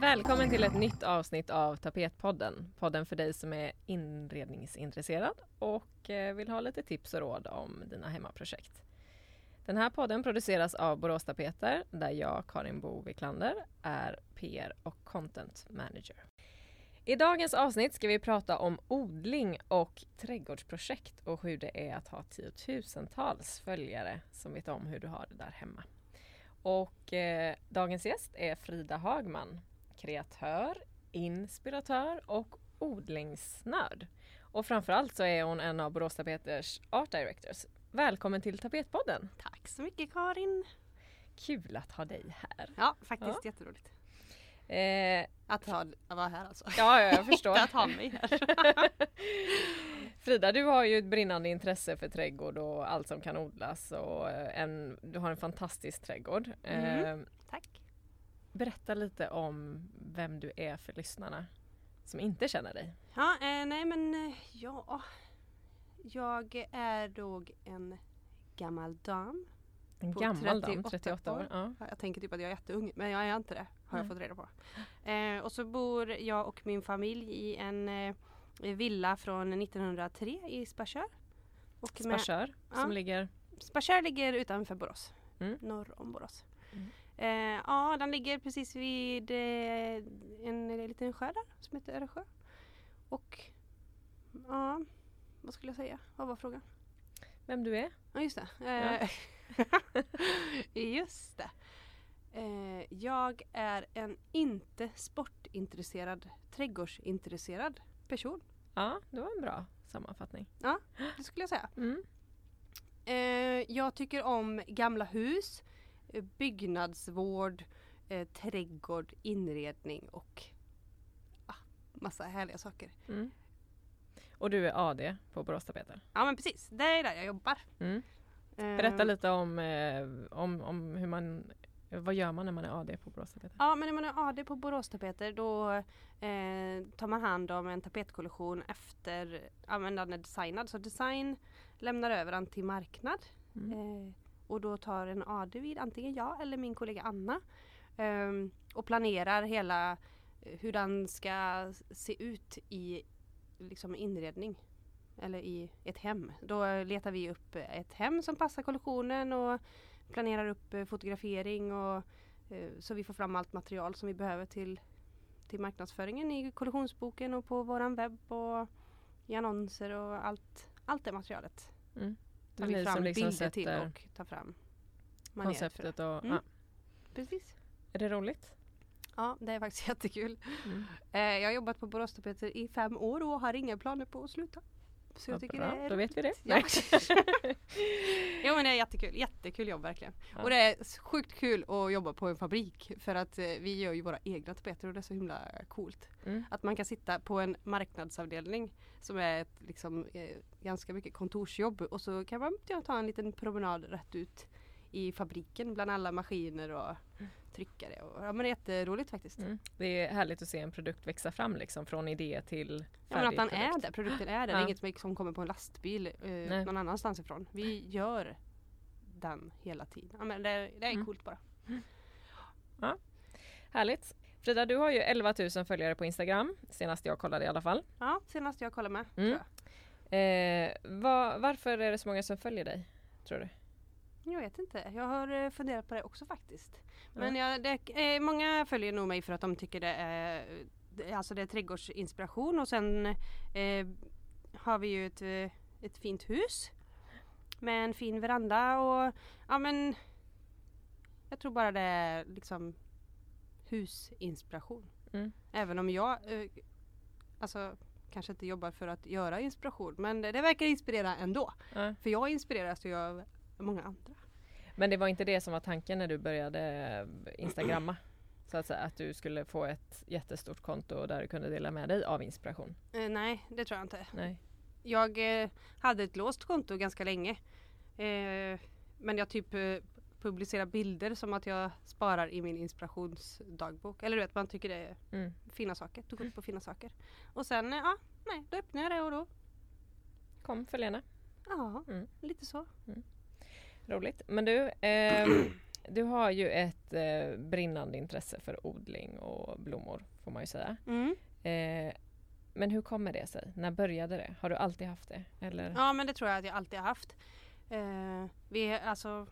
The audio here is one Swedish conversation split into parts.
Välkommen till ett nytt avsnitt av Tapetpodden. Podden för dig som är inredningsintresserad och eh, vill ha lite tips och råd om dina hemmaprojekt. Den här podden produceras av Borås Tapeter där jag, Karin Bo Wiklander, är PR och content manager. I dagens avsnitt ska vi prata om odling och trädgårdsprojekt och hur det är att ha tiotusentals följare som vet om hur du har det där hemma. Och eh, dagens gäst är Frida Hagman, kreatör, inspiratör och odlingsnörd. Och framförallt så är hon en av Borås Tapeters Art Directors. Välkommen till Tapetpodden! Tack så mycket Karin! Kul att ha dig här! Ja, faktiskt ja. jätteroligt. Eh, att, ha, vara här alltså? Ja, ja jag förstår. att ha mig här. Frida, du har ju ett brinnande intresse för trädgård och allt som kan odlas och en, du har en fantastisk trädgård. Mm, eh, tack! Berätta lite om vem du är för lyssnarna som inte känner dig. Ja, eh, nej men eh, ja. Jag är då en gammal dam. En gammal 38 dam, 38 år. år. Ja. Jag tänker typ att jag är jätteung men jag är inte det. Har jag fått reda på. Eh, och så bor jag och min familj i en eh, villa från 1903 i Sparsör. Sparsör som ja, ligger? Sparsör ligger utanför Borås. Mm. Norr om Borås. Mm. Eh, ja, den ligger precis vid eh, en liten sjö där som heter Öresjö. Och ja, vad skulle jag säga? Vad var frågan? Vem du är? Ja, just det. Eh, ja. just det. Eh, jag är en inte sportintresserad, trädgårdsintresserad person. Ja, det var en bra sammanfattning. Ja, det skulle jag säga. Mm. Eh, jag tycker om gamla hus byggnadsvård, eh, trädgård, inredning och ah, massa härliga saker. Mm. Och du är AD på Borås Tapeter? Ja men precis, det är där jag jobbar. Mm. Berätta lite om, eh, om, om hur man vad gör man när man är AD på Borås Tapeter? Ja men när man är AD på Borås Tapeter då eh, tar man hand om en tapetkollektion efter den är designad. Så design lämnar över den till marknad. Mm. Eh, och då tar en AD vid, antingen jag eller min kollega Anna. Um, och planerar hela eh, hur den ska se ut i liksom inredning. Eller i ett hem. Då letar vi upp ett hem som passar kollektionen och planerar upp eh, fotografering och uh, så vi får fram allt material som vi behöver till, till marknadsföringen i kollektionsboken och på våran webb och i annonser och allt, allt det materialet. Mm tar vi fram liksom bilder till och tar fram konceptet. Och, mm. ja. Precis. Är det roligt? Ja, det är faktiskt jättekul. Mm. Eh, jag har jobbat på Borås Tapeter i fem år och har inga planer på att sluta. Så jag tycker bra. det är Då vet vi det. Ja. ja men det är jättekul, jättekul jobb verkligen. Ja. Och det är sjukt kul att jobba på en fabrik för att eh, vi gör ju våra egna tapeter och det är så himla coolt. Mm. Att man kan sitta på en marknadsavdelning som är ett liksom, eh, ganska mycket kontorsjobb och så kan man ta en liten promenad rätt ut i fabriken bland alla maskiner och mm. Tryckare. Och, ja, men det är jätteroligt faktiskt. Mm. Det är härligt att se en produkt växa fram liksom från idé till ja, men att den produkt. är där, produkten är där. Ja. Det är inget som liksom kommer på en lastbil eh, någon annanstans ifrån. Vi gör den hela tiden. Ja, men det, det är mm. coolt bara. Ja. Härligt. Frida, du har ju 11 000 följare på Instagram. Senast jag kollade i alla fall. Ja, senast jag kollade med. Mm. Eh, var, varför är det så många som följer dig, tror du? Jag vet inte. Jag har eh, funderat på det också faktiskt. Men ja. jag, det, eh, många följer nog mig för att de tycker det är, alltså det är trädgårdsinspiration och sen eh, har vi ju ett, eh, ett fint hus med en fin veranda och ja men jag tror bara det är liksom husinspiration. Mm. Även om jag eh, alltså kanske inte jobbar för att göra inspiration men det, det verkar inspirera ändå. Mm. För jag inspireras ju av många andra. Men det var inte det som var tanken när du började instagramma? Så att, säga, att du skulle få ett jättestort konto där du kunde dela med dig av inspiration? Eh, nej, det tror jag inte. Nej. Jag eh, hade ett låst konto ganska länge. Eh, men jag typ eh, publicera bilder som att jag sparar i min inspirationsdagbok. Eller du vet, man tycker det är Mm. fina saker. Tog upp på fina saker. Och sen, eh, ja, nej, då öppnar jag det och då, Kom, följ gärna. ja, Mm. lite så. Roligt. Men du, ehm, du har ju ett eh, brinnande intresse för odling och blommor får man ju säga. Mm. Eh, men hur kommer det sig? När började det? Har du alltid haft det? Eller? Ja men det tror jag att jag alltid har haft. Eh, vi, alltså,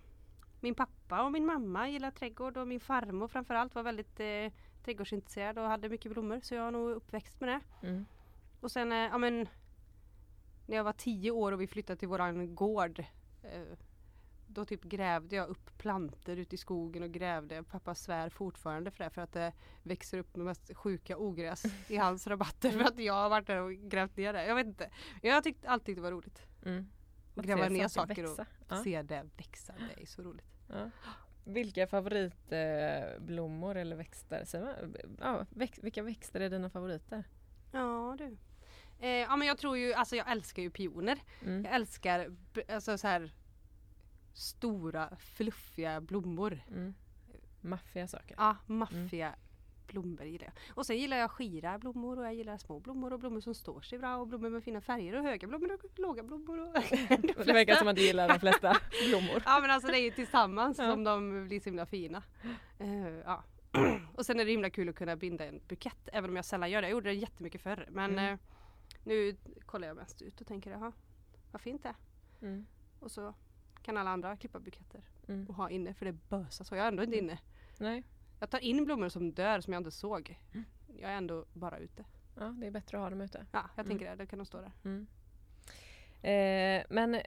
min pappa och min mamma gillar trädgård och min farmor framförallt var väldigt eh, trädgårdsintresserad och hade mycket blommor så jag har nog uppväxt med det. Mm. Och sen eh, ja, men, när jag var tio år och vi flyttade till våran gård eh, då typ grävde jag upp planter ute i skogen och grävde. Pappa svär fortfarande för det för att det växer upp med mest sjuka ogräs i hans rabatter för att jag har varit där och grävt ner det. Jag vet inte. Jag har tyckt, alltid det var roligt. Mm. Och gräva ner saker och växa. Ja. se det växa. Det är så roligt. Ja. Vilka favoritblommor eller växter? Ja, väx, vilka växter är dina favoriter? Ja du. Eh, ja men jag tror ju, alltså jag älskar ju pioner. Mm. Jag älskar alltså så här stora fluffiga blommor. Mm. Maffiga saker. Ja, maffiga blommor gillar jag. Och sen gillar jag skira blommor och jag gillar små blommor och blommor som står sig bra och blommor med fina färger och höga blommor och låga blommor. Och Det verkar som att du gillar de flesta blommor. Ja men alltså det är ju tillsammans Ja. som de blir så himla fina. Eh, ja. Och sen är det himla kul att kunna binda en bukett även om jag sällan gör det. Jag gjorde det jättemycket förr men Mm. eh, nu kollar jag mest ut och tänker jaha vad fint det är. Mm. Och så kan alla andra klippa buketter Mm. och ha inne för det bösar så. Jag är ändå inte inne. Nej, Jag tar in blommor som dör som jag inte såg. Mm. Jag är ändå bara ute. ja, det är bättre att ha dem ute. Ja, jag Mm. tänker det. Då kan de stå där. Eh, men eh,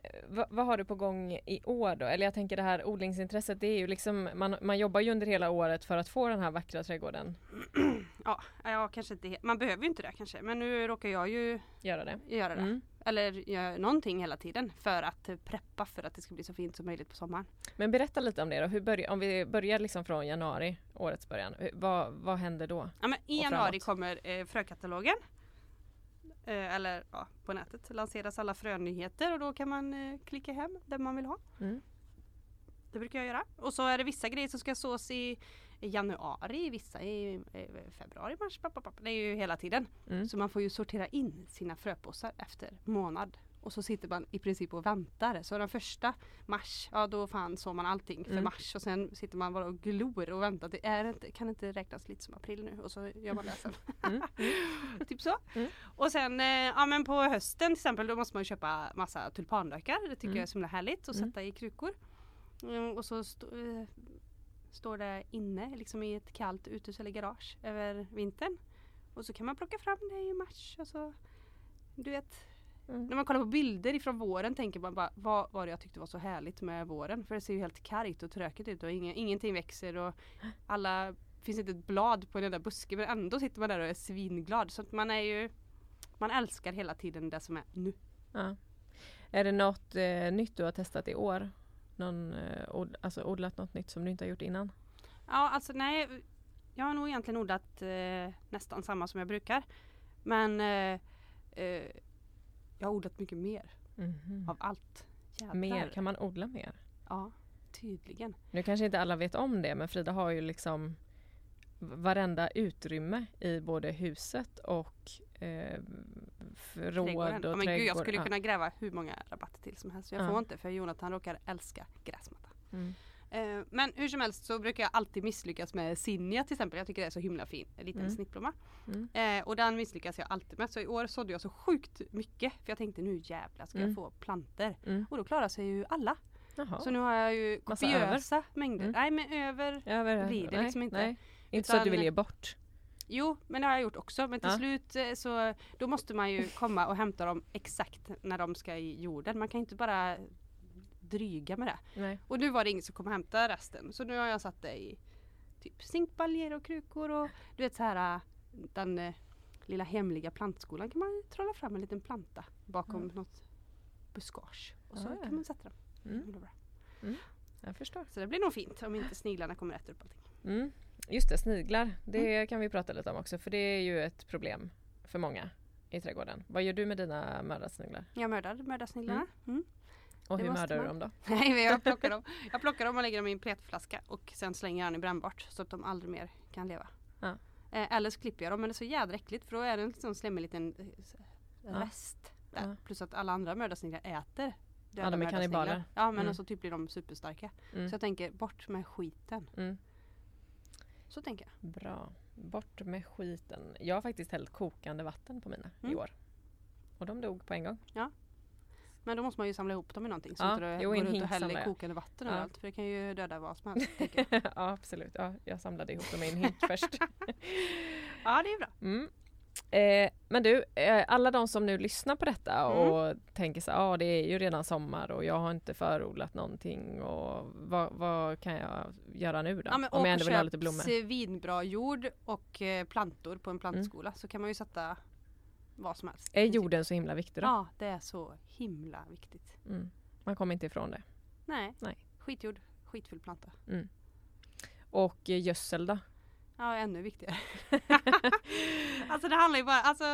vad, har du på gång i år då? Eller jag tänker det här odlingsintresset, det är ju liksom, man, man jobbar ju under hela året för att få den här vackra trädgården. Ja, jag kanske inte, man behöver ju inte det kanske. Men nu råkar jag ju Göra det. göra det. Mm. Eller göra någonting hela tiden för att preppa för att det ska bli så fint som möjligt på sommaren. Men berätta lite om det då. Hur börjar, om vi börjar liksom från januari, årets början. Vad, vad händer då? Ja, I januari framåt. kommer eh, frökatalogen. Eh, eller ja, på nätet lanseras alla frönyheter och då kan man eh, klicka hem den man vill ha. Mm. Det brukar jag göra. Och så är det vissa grejer som ska sås i, januari, vissa i eh, februari, mars, papp, papp. Det är ju hela tiden. Mm. Så man får ju sortera in sina fröpåsar efter månad. Och så sitter man i princip och väntar. Så den första mars, ja då fan så man allting för Mm. mars. Och sen sitter man bara och glor och väntar. Det är inte, kan inte räknas lite som april nu. Och så gör man det sen. Mm. typ så. Mm. Och sen eh, ja, men på hösten till exempel då måste man köpa massa tulpanlökar. Det tycker Mm. jag är så himla härligt. att Mm. sätta i krukor. Mm, och så stå, eh, står det inne liksom i ett kallt uthus eller garage över vintern. Och så kan man plocka fram det i mars. Och så, du vet, Mm. när man kollar på bilder ifrån våren tänker man bara vad var det jag tyckte var så härligt med våren? För det ser ju helt kargt och tråkigt ut och ingen, ingenting växer och alla finns inte ett blad på den där busken men ändå sitter man där och är svinglad. Så att man är ju man älskar hela tiden det som är nu. Ja. Är det något eh, nytt du har testat i år? Någon, eh, od, alltså odlat något nytt som du inte har gjort innan? Ja alltså nej Jag har nog egentligen odlat eh, nästan samma som jag brukar. Men eh, eh, jag har odlat mycket mer Mhm. av allt. Jävlar. Mer, kan man odla mer? Ja, tydligen. Nu kanske inte alla vet om det men Frida har ju liksom varenda utrymme i både huset och eh, förråd Trädgården. och Ja, men gud, jag skulle Ja. kunna gräva hur många rabatter till som helst. Jag Ja. får inte för Jonathan råkar älska gräsmatta. Mm. Eh, men hur som helst så brukar jag alltid misslyckas med zinnia till exempel. Jag tycker det är så himla fin. En liten Mm. snittblomma. Mm. Eh, och den misslyckas jag alltid med. Så i år sådde jag så sjukt mycket. För jag tänkte nu jävlar ska Mm. jag få planter. Mm. Och då klarar sig ju alla. Jaha. Så nu har jag ju kopiösa mängder. Mm. Nej men över. Över, blir det nej, liksom inte. Nej. Inte så att du vill ge bort. Jo men det har jag gjort också. Men till Ja. slut eh, så då måste man ju komma och hämta dem exakt när de ska i jorden. Man kan inte bara dryga med det. Nej. Och nu var det ingen som kom och hämtade resten. Så nu har jag satt det i typ zinkbaljer och krukor och du vet så här äh, den eh, lilla hemliga plantskolan kan man trolla fram en liten planta bakom Ja. något buskage. Och så ja. kan man sätta dem. Mm. Bra. Jag förstår. Så det blir nog fint om inte sniglarna kommer äter upp allting. Mm. Just det, sniglar. Det Mm. kan vi prata lite om också för det är ju ett problem för många i trädgården. Vad gör du med dina mördarsniglar? Jag mördar mördarsniglarna. Mm. Och hur mördar du dem då? Nej men jag plockar dem. Jag plockar dem och lägger dem i en petflaska och sen slänger jag den i brännbart så att de aldrig mer kan leva. Ja. Eh, eller så klipper jag dem men det är så jädra äckligt för då är det en liksom slemmig liten eh, Ja. rest. Där. Ja. Plus att alla andra mördarsniglar äter Ja, de är kannibaler. Ja men Mm. och så typ blir de superstarka. Mm. Så jag tänker bort med skiten. Mm. Så tänker jag. Bra. Bort med skiten. Jag har faktiskt hällt kokande vatten på mina i Mm. år. Och de dog på en gång. Men då måste man ju samla ihop dem i någonting så Ja, inte det jo, går runt och häller kokande vatten Ja. överallt. För det kan ju döda vad som helst. ja absolut. Ja, jag samlade ihop dem i en hink först. ja det är bra. Mm. Eh, men du, eh, alla de som nu lyssnar på detta Mm. och tänker så ja ah, det är ju redan sommar och jag har inte förodlat någonting och vad, vad kan jag göra nu då? Ja, Om jag ändå vill ha lite blommor. svinbra jord och eh, plantor på en Mm. plantskola så kan man ju sätta vad som helst. Är jorden så himla viktig då? Ja, det är så himla viktigt. Mm. Man kommer inte ifrån det. Nej, Nej. skitjord, skitfull planta. Och eh, gödsel då? Ja, ännu viktigare. alltså det handlar ju bara, alltså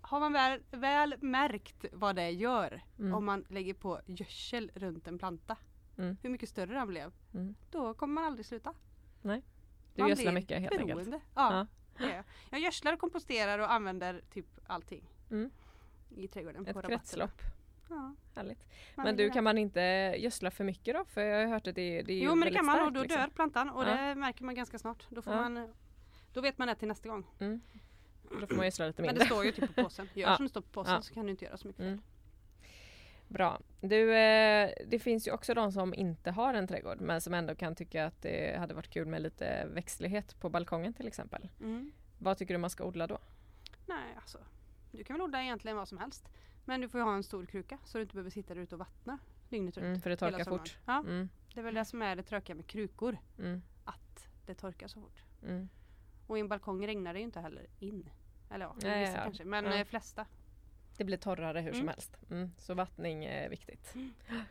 har man väl, väl märkt vad det gör Mm. om man lägger på gödsel runt en planta. Mm. Hur mycket större den blev. Mm. Då kommer man aldrig sluta. Du man gödslar mycket helt enkelt? beroende. Ja, Ja. det gör jag. Gödslar och komposterar och använder typ allting. Mm. I trädgården. Ett kretslopp. Ja, Härligt. man Men du, kan man inte gödsla för mycket då? För jag har hört att det, det är Jo men det kan man och då liksom. dör plantan och Ja. det märker man ganska snart. Då, får Ja. man, då vet man det till nästa gång. Mm. Då får man gödsla lite Men mindre. det står ju typ på påsen. Gör Ja. som det står på påsen så kan du inte göra så mycket. Mm. Bra. Du, eh, det finns ju också de som inte har en trädgård men som ändå kan tycka att det hade varit kul med lite växtlighet på balkongen till exempel. Mm. Vad tycker du man ska odla då? Nej alltså. Du kan väl odla egentligen vad som helst. Men du får ju ha en stor kruka så du inte behöver sitta där ute och vattna dygnet runt. Mm, för det torkar fort. Ja, Mm, det är väl det som är det tråkiga med krukor. mm, Att det torkar så fort. mm. Och i en balkong regnar det ju inte heller in. Eller ja, Nej, vissa ja. kanske. Men Ja. eh, flesta. Det blir torrare hur som Mm. helst. Mm, så vattning är viktigt. Mm.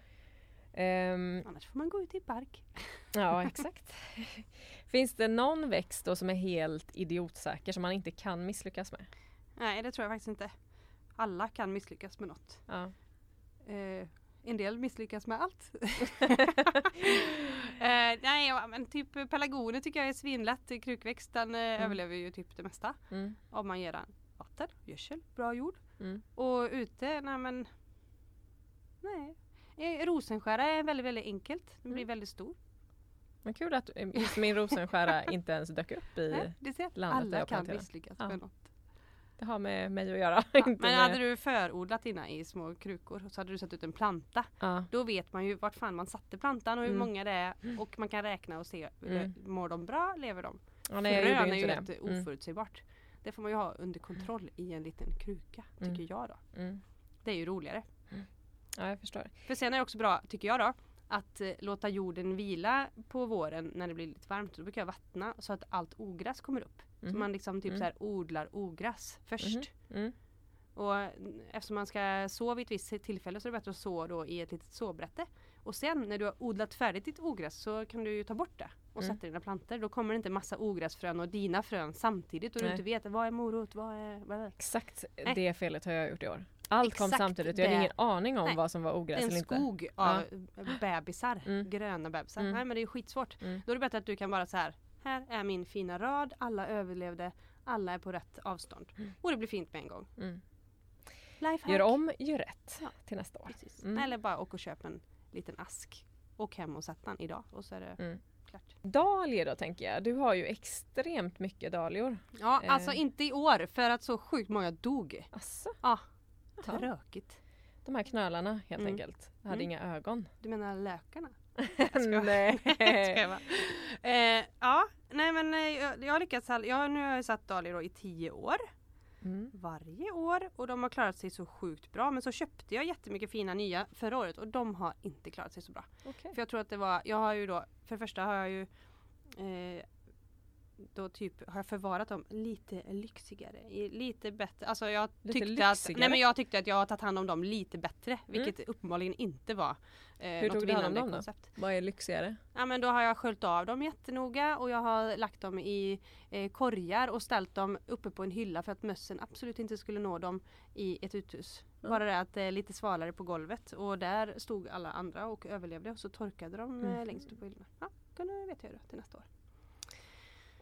Ehm, Annars får man gå ut i park. ja, exakt. Finns det någon växt då som är helt idiotsäker som man inte kan misslyckas med? Nej det tror jag faktiskt inte. Alla kan misslyckas med något. Ja. Eh, en del misslyckas med allt. eh, nej men typ pelargoner tycker jag är svinlätt. Krukväxt den eh, överlever ju typ det mesta. Mm, Om man ger den vatten, gödsel, bra jord. mm. Och ute, nej men Nej. Eh, Rosenskära är väldigt väldigt enkelt. Den blir Mm. väldigt stor. Men kul att eh, just min rosenskära inte ens dök upp i... Nej, det ser. landet Alla kan misslyckas Ja. med något. Det har med mig att göra. Ja, men med... hade du förodlat dina i små krukor så hade du satt ut en planta. ja. Då vet man ju vart fan man satte plantan och hur Mm. många det är och man kan räkna och se, Mm. mår de bra, lever de? Ja, nej, Frön är ju det. Mm. oförutsägbart. Det får man ju ha under kontroll i en liten kruka, tycker Mm. jag då. Mm. Det är ju roligare. Ja, jag förstår. För sen är det också bra, tycker jag då, att eh, låta jorden vila på våren när det blir lite varmt. Då brukar jag vattna så att allt ogräs kommer upp. Så Mhm. man liksom typ Mm. så här odlar ogräs först. Mm. Och mm, eftersom man ska så vid ett visst tillfälle så är det bättre att så då i ett litet såbrätte. Och sen när du har odlat färdigt ditt ogräs så kan du ju ta bort det och Mm. sätta dina plantor. Då kommer det inte massa ogräsfrön och dina frön samtidigt och du Nej. inte vet vad är morot, vad är... Vad är. Exakt Nej. det felet har jag gjort i år. Allt kom Exakt samtidigt. Jag hade det. ingen aning om Nej. vad som var ogräs en eller inte. skog av bebisar, Mm. gröna bebisar. Mm. Nej men det är skitsvårt. Mm. Då är det bättre att du kan bara så här. Här är min fina rad, alla överlevde, alla är på rätt avstånd. Mm. Och det blir fint med en gång. Mm. Lifehack. Gör om, gör rätt Ja. till nästa år. Mm. Eller bara åka och köpa en liten ask. Och hem och sätta den idag och så är det Mm. klart. Dahlior då tänker jag. Du har ju extremt mycket dahlior. Ja, Eh. alltså inte i år för att så sjukt många dog. Asså? Ja, Jaha. tråkigt. De här knölarna helt Mm. enkelt. Hade Mm. inga ögon. Du menar lökarna? Nej. Jag eh, ja, nej men eh, jag, jag har lyckats. Jag, nu har jag satt dahlior då i tio år. Mm. Varje år och de har klarat sig så sjukt bra. Men så köpte jag jättemycket fina nya förra året och de har inte klarat sig så bra. Okej. För jag tror att det var, jag har ju då, för det första har jag ju eh, då typ har jag förvarat dem lite lyxigare, lite bättre. Alltså jag Lite tyckte, att, lyxigare? nej men jag tyckte att jag har tagit hand om dem lite bättre. Vilket uppenbarligen inte var eh, Hur tog du hand om dem då? Vad är lyxigare? Ja men då har jag sköljt av dem jättenoga och jag har lagt dem i eh, korgar och ställt dem uppe på en hylla för att mössen absolut inte skulle nå dem i ett uthus. Ja. Bara det att det är lite svalare på golvet och där stod alla andra och överlevde och så torkade de eh, Mhm. längst upp på hyllorna. Ja, kunde vet jag då till nästa år.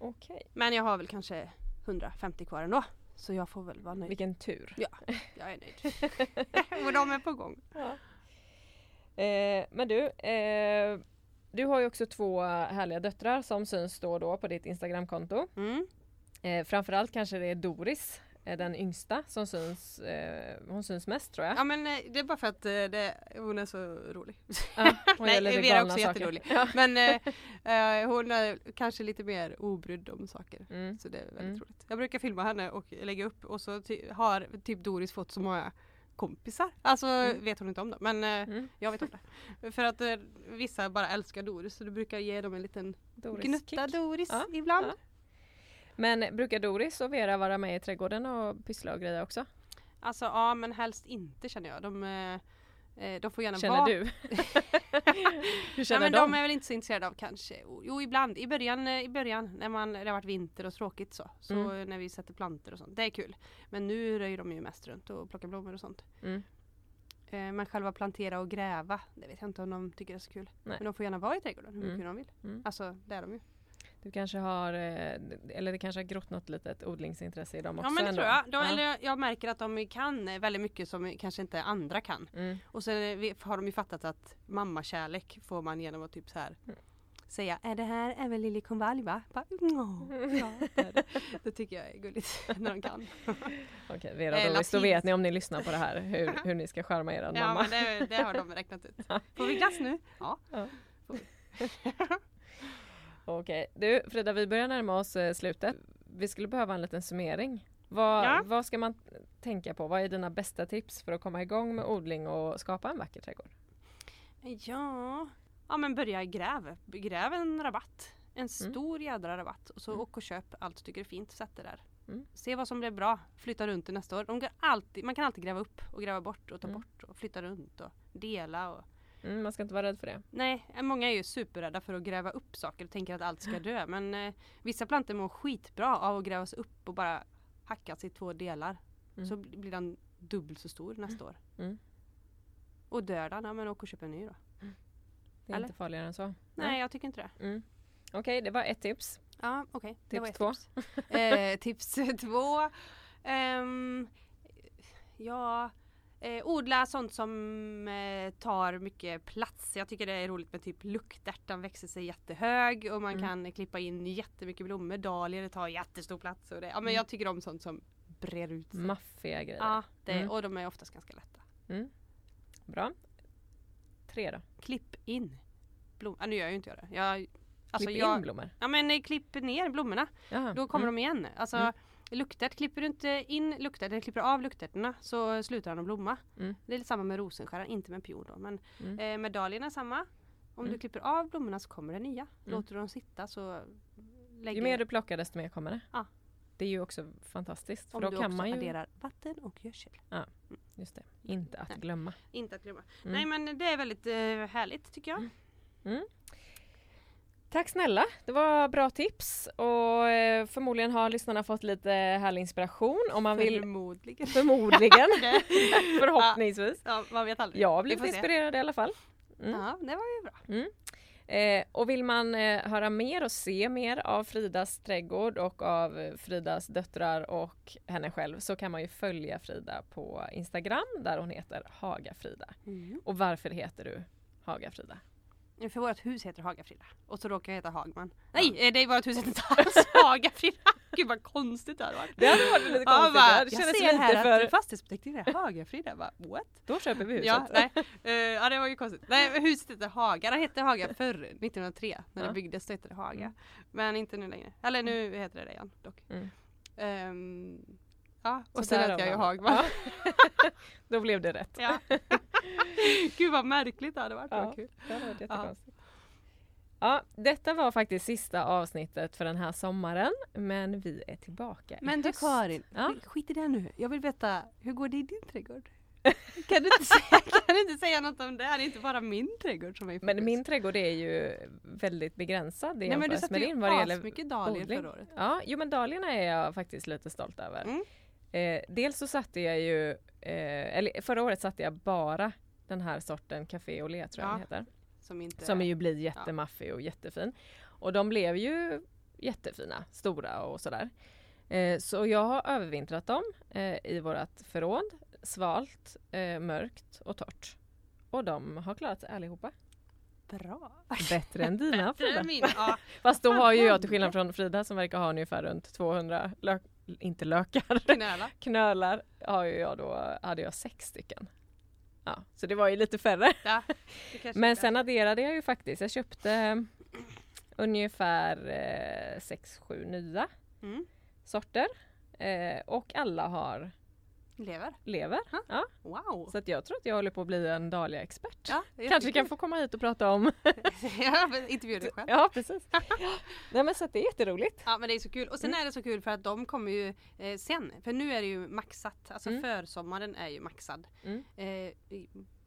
Okej. Men jag har väl kanske 150 kvar ändå. Så jag får väl vara nöjd. Vilken tur. Jag är nöjd. och de är på gång. Ja. Eh, men du, eh, du har ju också två härliga döttrar som syns då och då på ditt Instagramkonto. Mm. Eh, framförallt kanske det är Doris, den yngsta, som syns, eh, hon syns mest tror jag. Ja men eh, det är bara för att eh, det, hon är så rolig. Ja, hon Nej, Vera är också saker. jätterolig. Ja. Men eh, eh, hon är kanske lite mer obrydd om saker. Mm. Så det är väldigt Mm. roligt. Jag brukar filma henne och lägga upp och så har typ Doris fått så många kompisar. Alltså Mm. vet hon inte om det men eh, Mm. jag vet om det. För att vissa bara älskar Doris så du brukar ge dem en liten Doris gnutta kick. Doris Ja, ibland. Men brukar Doris och Vera vara med i trädgården och pyssla och grejer också? Alltså ja men helst inte känner jag. De, eh, eh, de får gärna Känner vara du? Hur känner men de? de är väl inte så intresserade av kanske. Jo ibland, i början, eh, i början när man, det har varit vinter och tråkigt så. Så Mm. när vi sätter plantor och sånt. Det är kul. Men nu röjer de ju mest runt och plockar blommor och sånt. Mm. Men själva plantera och gräva, det vet jag inte om de tycker är så kul. Nej. Men de får gärna vara i trädgården hur mycket Mm. de vill. Mm. Alltså det är de ju. Du kanske har, eh, eller det kanske har grott något litet odlingsintresse i dem också Ja men det ändå? tror jag. De, Ja. eller jag märker att de kan väldigt mycket som kanske inte andra kan. Mm. Och sen har de ju fattat att mammakärlek får man genom att typ så här Mm. säga är det här är väl liljekonvalj va? Bara, "Åh, ja, det, är det. det tycker jag är gulligt när de kan. Okej, Vera Eh, Doris, då vet ni om ni lyssnar på det här hur, hur ni ska charma er ja mamma. men det, det har de räknat ut. Får vi glass nu? Ja. Ja. Okej, du Frida vi börjar närma oss eh, slutet. Vi skulle behöva en liten summering. Vad, Ja. vad ska man tänka på? Vad är dina bästa tips för att komma igång med odling och skapa en vacker trädgård? Ja. ja men börja gräv. Gräv en rabatt. En stor jädra rabatt. Och så Mm. åk och köp allt du tycker är fint. Sätt det där. Mm. Se vad som blev bra. Flytta runt det nästa år. De alltid, man kan alltid gräva upp och gräva bort och ta Mm. bort och flytta runt och dela. Och, Mm, man ska inte vara rädd för det. Nej, många är ju superrädda för att gräva upp saker och tänker att allt ska dö. Men eh, vissa plantor mår skitbra av att grävas upp och bara hackas i två delar. Mm. Så blir den dubbelt så stor nästa år. Mm. Och dör den, ja men åk och köp en ny då. Det är Eller? inte farligare än så. Nej, jag tycker inte det. Mm. Okej, det var ett tips. Ja, okej. Det Tips ett två. Tips, eh, tips två. Ehm, ja, eh, odla sånt som eh, tar mycket plats. Jag tycker det är roligt med typ luktärt. Den växer sig jättehög och man Mm. kan klippa in jättemycket blommor. Dahlior tar jättestor plats. Och det. Ja, men Mm. jag tycker om sånt som brer ut sig. Maffiga grejer. Ja, det, Mm. och de är oftast ganska lätta. Mm. Bra. Tre då? Klipp in blommor. Ja, nu gör jag ju inte jag det. Jag, alltså Klipp jag, in blommor? Ja men eh, klipp ner blommorna. Jaha. Då kommer mm. de igen. Alltså Mm. luktärt, klipper du inte in luktärt eller klipper av luktärtorna så slutar den att blomma. Mm. Det är lite samma med rosenskäran, inte med pion då. Men Mm. eh, med dahlierna är samma. Om Mm. du klipper av blommorna så kommer det nya. Låter du dem sitta så lägger Ju mer du plockar desto mer kommer det. Ja. Det är ju också fantastiskt. För om då du kan också man ju... adderar vatten och gödsel. Just det. Inte att Nej. glömma. Inte att glömma. Mm. Nej men det är väldigt eh, härligt tycker jag. Mm. Tack snälla, det var bra tips och eh, förmodligen har lyssnarna fått lite härlig inspiration om man vill Förmodligen. förmodligen, förhoppningsvis. ja, man vet aldrig. Jag blivit får se. inspirerad i alla fall. Mm. Ja, det var ju bra. Eh, och vill man eh, höra mer och se mer av Fridas trädgård och av eh, Fridas döttrar och henne själv så kan man ju följa Frida på Instagram där hon heter Hagafrida. Mm. Och varför heter du Hagafrida? För vårt hus heter Hagafrida. Och så råkar jag heta Hagman. Ja. Nej, eh, det är vårt hus heter inte alls Hagafrida. Gud vad konstigt det hade varit. Det hade varit lite Ja, konstigt. bara, det jag ser här för... att fastighetsbeteckningen är Hagafrida. Jag Bara, what? Då köper vi huset. Ja, nej. Eh, ja, det var ju konstigt. Nej, huset heter Haga. Det hette Haga förr, 1903. När Ja. det byggdes så hette det Haga. Mm. Men inte nu längre. Eller nu heter det det igen dock. Mm. Ehm, ja, och Så sen heter jag ju Hagman. Ja. Då blev det rätt. Ja. Gud vad märkligt det hade varit. Ja. Kul. Det hade varit jättekonstigt. Ja, detta var faktiskt sista avsnittet för den här sommaren, men vi är tillbaka Men du. Karin, Ja. skit- i det nu. Jag vill veta, hur går det i din trädgård? Kan du inte säga, kan du inte säga något om det? Det är inte bara min trädgård som är i fokus. Men min trädgård är ju väldigt begränsad Nej men du satte ju asmycket dahlior förra året. Ja, jo men dahliorna är jag faktiskt lite stolt över. Mm. Eh, dels så satte jag ju, eh, eller förra året satte jag bara den här sorten Café Olé tror jag Ja. den heter. Som inte... Som ju blir jättemaffig och jättefin. Och de blev ju jättefina, stora och sådär. Eh, så jag har övervintrat dem eh, i vårt förråd. Svalt, eh, mörkt och torrt. Och de har klarat sig allihopa. Bra! Bättre än dina Bättre Frida. än min. Ja. Fast då har ju jag till skillnad från Frida som verkar ha ungefär runt 200 lök, inte lökar, Knöla. knölar har jag då, hade jag sex stycken. Ja, så det var ju lite färre. Ja, Men sen adderade jag ju faktiskt, jag köpte ungefär eh, sex, sju nya Mm. sorter. Eh, och alla har Lever. lever. Ha. Ja, Wow! så att jag tror att jag håller på att bli en dahlia-expert. Ja, Kanske kan få komma hit och prata om... ja, intervjua dig själv. ja, precis. Nej men så att det är jätteroligt. Ja men det är så kul. Och sen Mm. är det så kul för att de kommer ju eh, sen. För nu är det ju maxat. Alltså Mm. försommaren är ju maxad. Mm. Eh,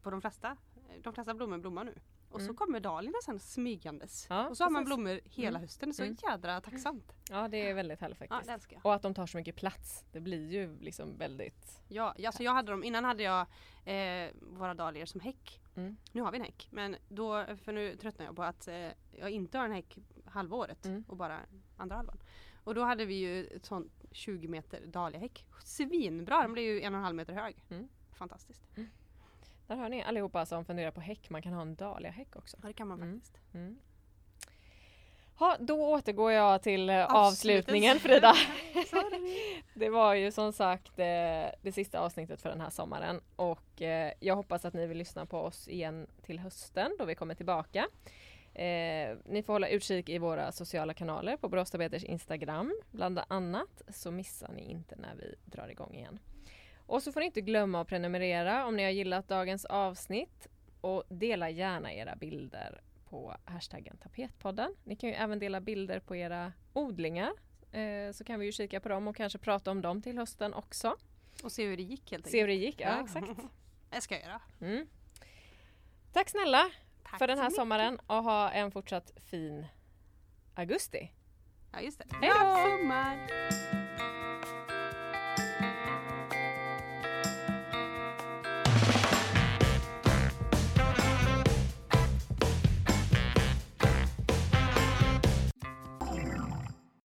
på de flesta. De flesta blommor blommar nu. Och så Mm. kommer dahliorna sen smygandes. Ja, och så har man blommor hela Mm. hösten. Så Mm. jädra tacksamt. Ja, det är väldigt härligt Ja faktiskt. jag. Och att de tar så mycket plats. Det blir ju liksom väldigt... Ja, alltså jag hade dem, innan hade jag eh, våra dahlior som häck. Mm. Nu har vi en häck. Men då, för nu tröttnar jag på att eh, jag inte har en häck halva året Mm. och bara andra halvan. Och då hade vi ju ett sånt 20 meter dahliahäck. Svinbra! Den blev ju en och en halv meter hög. Mm. Fantastiskt. Där hör ni allihopa som funderar på häck. Man kan ha en dahliahäck också. Ja det kan man Mm. faktiskt. Mm. Ha, då återgår jag till eh, avslutningen Frida. Det var ju som sagt eh, det sista avsnittet för den här sommaren och eh, jag hoppas att ni vill lyssna på oss igen till hösten då vi kommer tillbaka. Eh, ni får hålla utkik i våra sociala kanaler på Boråstabeters Instagram bland annat så missar ni inte när vi drar igång igen. Och så får ni inte glömma att prenumerera om ni har gillat dagens avsnitt och dela gärna era bilder på hashtaggen tapetpodden. Ni kan ju även dela bilder på era odlingar eh, så kan vi ju kika på dem och kanske prata om dem till hösten också. Och se hur det gick helt Se hur enkelt. det gick, ja exakt. Det ska jag göra. Mm. Tack snälla Tack för den här sommaren och ha en fortsatt fin augusti. Ja just det. Hej då!